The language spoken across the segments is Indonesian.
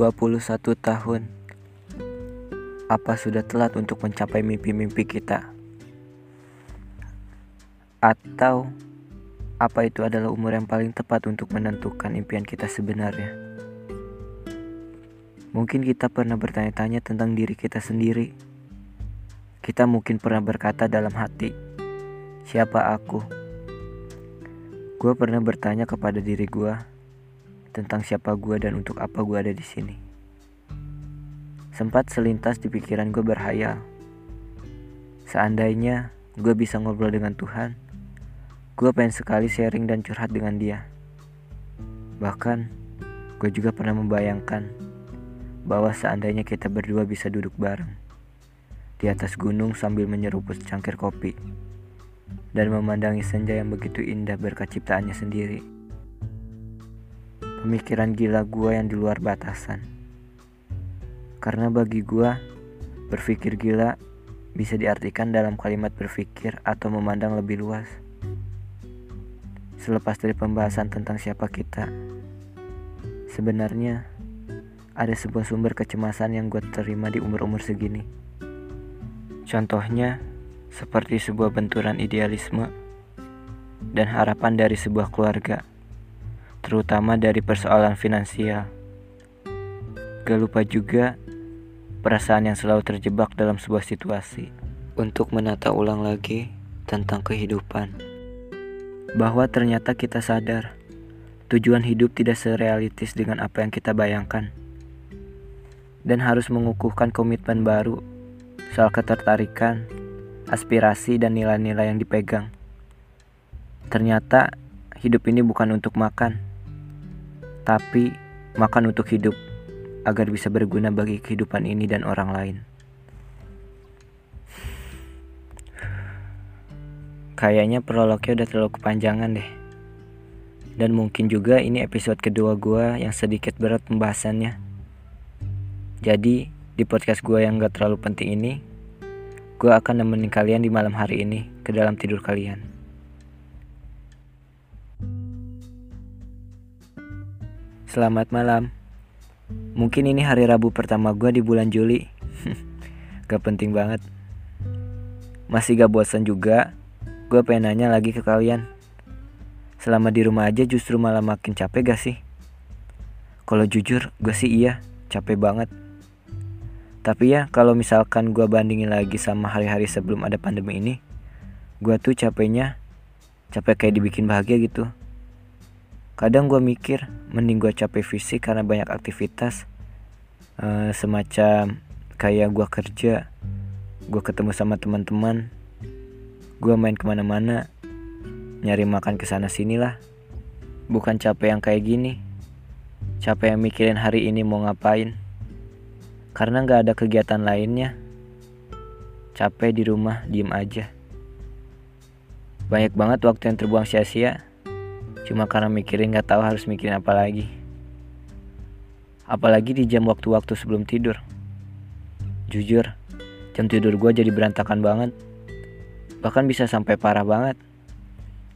21 tahun. Apa sudah telat untuk mencapai mimpi-mimpi kita? Atau apa itu adalah umur yang paling tepat untuk menentukan impian kita sebenarnya? Mungkin kita pernah bertanya-tanya tentang diri kita sendiri. Kita mungkin pernah berkata dalam hati, "Siapa aku?" Gue pernah bertanya kepada diri gue tentang siapa gue dan untuk apa gue ada di sini. Sempat selintas di pikiran gue berhayal. Seandainya gue bisa ngobrol dengan Tuhan, gue pengen sekali sharing dan curhat dengan dia. Bahkan, gue juga pernah membayangkan bahwa seandainya kita berdua bisa duduk bareng di atas gunung sambil menyeruput cangkir kopi dan memandangi senja yang begitu indah berkat ciptaannya sendiri. Pemikiran gila gue yang di luar batasan. Karena bagi gue, berpikir gila bisa diartikan dalam kalimat berpikir atau memandang lebih luas. Selepas dari pembahasan tentang siapa kita, sebenarnya ada sebuah sumber kecemasan yang gue terima di umur-umur segini. Contohnya, seperti sebuah benturan idealisme dan harapan dari sebuah keluarga terutama dari persoalan finansial. Gak lupa juga perasaan yang selalu terjebak dalam sebuah situasi untuk menata ulang lagi tentang kehidupan. Bahwa ternyata kita sadar tujuan hidup tidak serealistis dengan apa yang kita bayangkan. Dan harus mengukuhkan komitmen baru soal ketertarikan, aspirasi, dan nilai-nilai yang dipegang. Ternyata hidup ini bukan untuk makan, tapi makan untuk hidup agar bisa berguna bagi kehidupan ini dan orang lain. Kayaknya prolognya udah terlalu kepanjangan deh. Dan mungkin juga ini episode kedua gue yang sedikit berat pembahasannya. Jadi di podcast gue yang gak terlalu penting ini, gue akan nemenin kalian di malam hari ini ke dalam tidur kalian. Selamat malam. Mungkin ini hari Rabu pertama gue di bulan Juli. gak penting banget. Masih gak bosan juga. Gue pengen nanya lagi ke kalian. Selama di rumah aja justru malah makin capek gak sih? Kalau jujur, gue sih iya, capek banget. Tapi ya, kalau misalkan gue bandingin lagi sama hari-hari sebelum ada pandemi ini, gue tuh capeknya capek kayak dibikin bahagia gitu. Kadang gue mikir, mending gue capek fisik karena banyak aktivitas uh, semacam kayak gue kerja, gue ketemu sama teman-teman, gue main ke mana-mana, nyari makan ke sana sini lah. Bukan capek yang kayak gini, capek yang mikirin hari ini mau ngapain. Karena gak ada kegiatan lainnya, capek di rumah diem aja. Banyak banget waktu yang terbuang sia-sia Cuma karena mikirin gak tahu harus mikirin apa lagi. Apalagi di jam waktu-waktu sebelum tidur. Jujur, jam tidur gue jadi berantakan banget. Bahkan bisa sampai parah banget.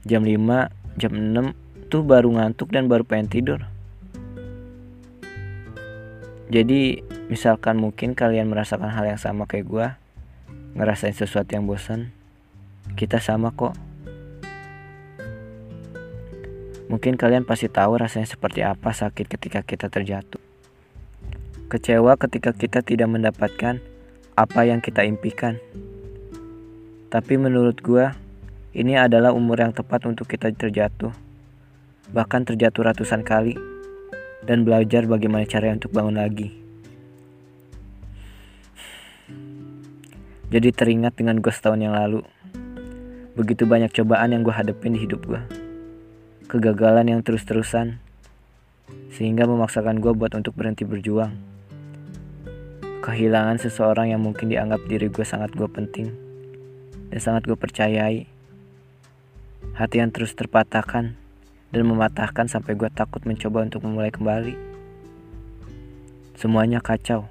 Jam 5, jam 6 tuh baru ngantuk dan baru pengen tidur. Jadi misalkan mungkin kalian merasakan hal yang sama kayak gue, ngerasain sesuatu yang bosan, kita sama kok. Mungkin kalian pasti tahu rasanya seperti apa sakit ketika kita terjatuh. Kecewa ketika kita tidak mendapatkan apa yang kita impikan. Tapi menurut gue, ini adalah umur yang tepat untuk kita terjatuh. Bahkan terjatuh ratusan kali dan belajar bagaimana cara untuk bangun lagi. Jadi teringat dengan gue setahun yang lalu. Begitu banyak cobaan yang gue hadapin di hidup gue kegagalan yang terus-terusan sehingga memaksakan gue buat untuk berhenti berjuang. Kehilangan seseorang yang mungkin dianggap diri gue sangat gue penting dan sangat gue percayai. Hati yang terus terpatahkan dan mematahkan sampai gue takut mencoba untuk memulai kembali. Semuanya kacau.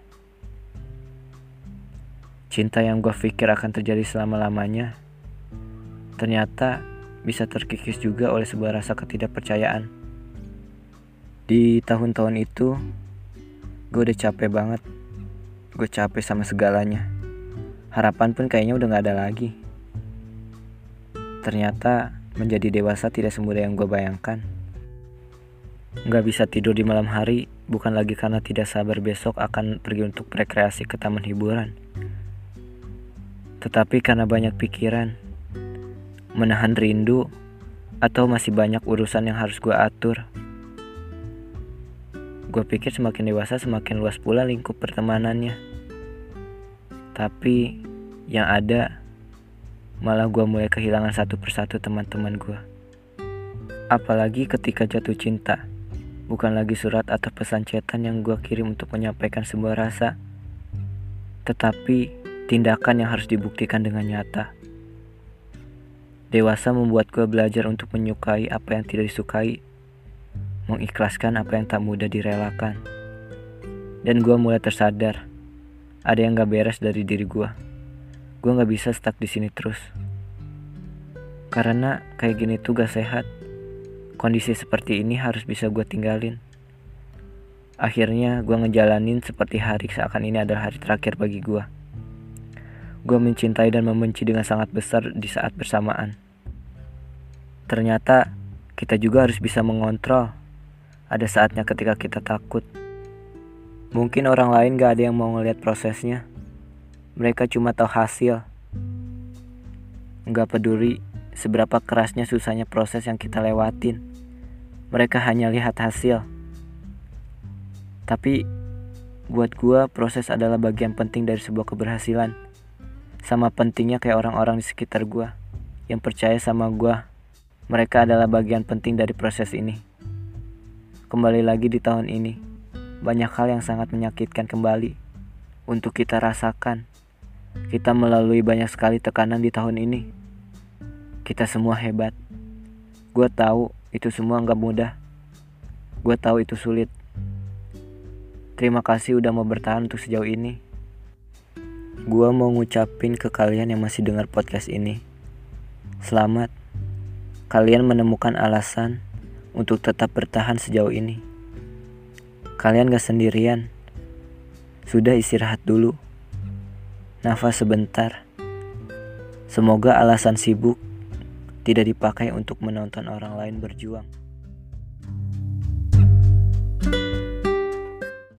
Cinta yang gue pikir akan terjadi selama-lamanya ternyata bisa terkikis juga oleh sebuah rasa ketidakpercayaan. Di tahun-tahun itu, Gue udah capek banget. Gue capek sama segalanya. Harapan pun kayaknya udah gak ada lagi. Ternyata menjadi dewasa tidak semudah yang gue bayangkan. Gak bisa tidur di malam hari bukan lagi karena tidak sabar besok akan pergi untuk rekreasi ke taman hiburan. Tetapi karena banyak pikiran, menahan rindu, atau masih banyak urusan yang harus gue atur. Gue pikir semakin dewasa semakin luas pula lingkup pertemanannya. Tapi yang ada malah gue mulai kehilangan satu persatu teman-teman gue. Apalagi ketika jatuh cinta, bukan lagi surat atau pesan cetan yang gue kirim untuk menyampaikan sebuah rasa, tetapi tindakan yang harus dibuktikan dengan nyata. Dewasa membuat gue belajar untuk menyukai apa yang tidak disukai, mengikhlaskan apa yang tak mudah direlakan. Dan gue mulai tersadar, ada yang gak beres dari diri gue. Gue gak bisa stuck di sini terus. Karena kayak gini tuh gak sehat. Kondisi seperti ini harus bisa gue tinggalin. Akhirnya gue ngejalanin seperti hari seakan ini adalah hari terakhir bagi gue. Gue mencintai dan membenci dengan sangat besar di saat bersamaan. Ternyata kita juga harus bisa mengontrol. Ada saatnya ketika kita takut. Mungkin orang lain gak ada yang mau ngeliat prosesnya. Mereka cuma tahu hasil. Nggak peduli seberapa kerasnya susahnya proses yang kita lewatin. Mereka hanya lihat hasil. Tapi buat gua proses adalah bagian penting dari sebuah keberhasilan. Sama pentingnya kayak orang-orang di sekitar gua yang percaya sama gua. Mereka adalah bagian penting dari proses ini. Kembali lagi di tahun ini, banyak hal yang sangat menyakitkan kembali untuk kita rasakan. Kita melalui banyak sekali tekanan di tahun ini. Kita semua hebat. Gue tahu itu semua nggak mudah. Gue tahu itu sulit. Terima kasih udah mau bertahan untuk sejauh ini. Gue mau ngucapin ke kalian yang masih dengar podcast ini. Selamat. Kalian menemukan alasan untuk tetap bertahan sejauh ini. Kalian gak sendirian. Sudah istirahat dulu nafas sebentar. Semoga alasan sibuk tidak dipakai untuk menonton orang lain berjuang.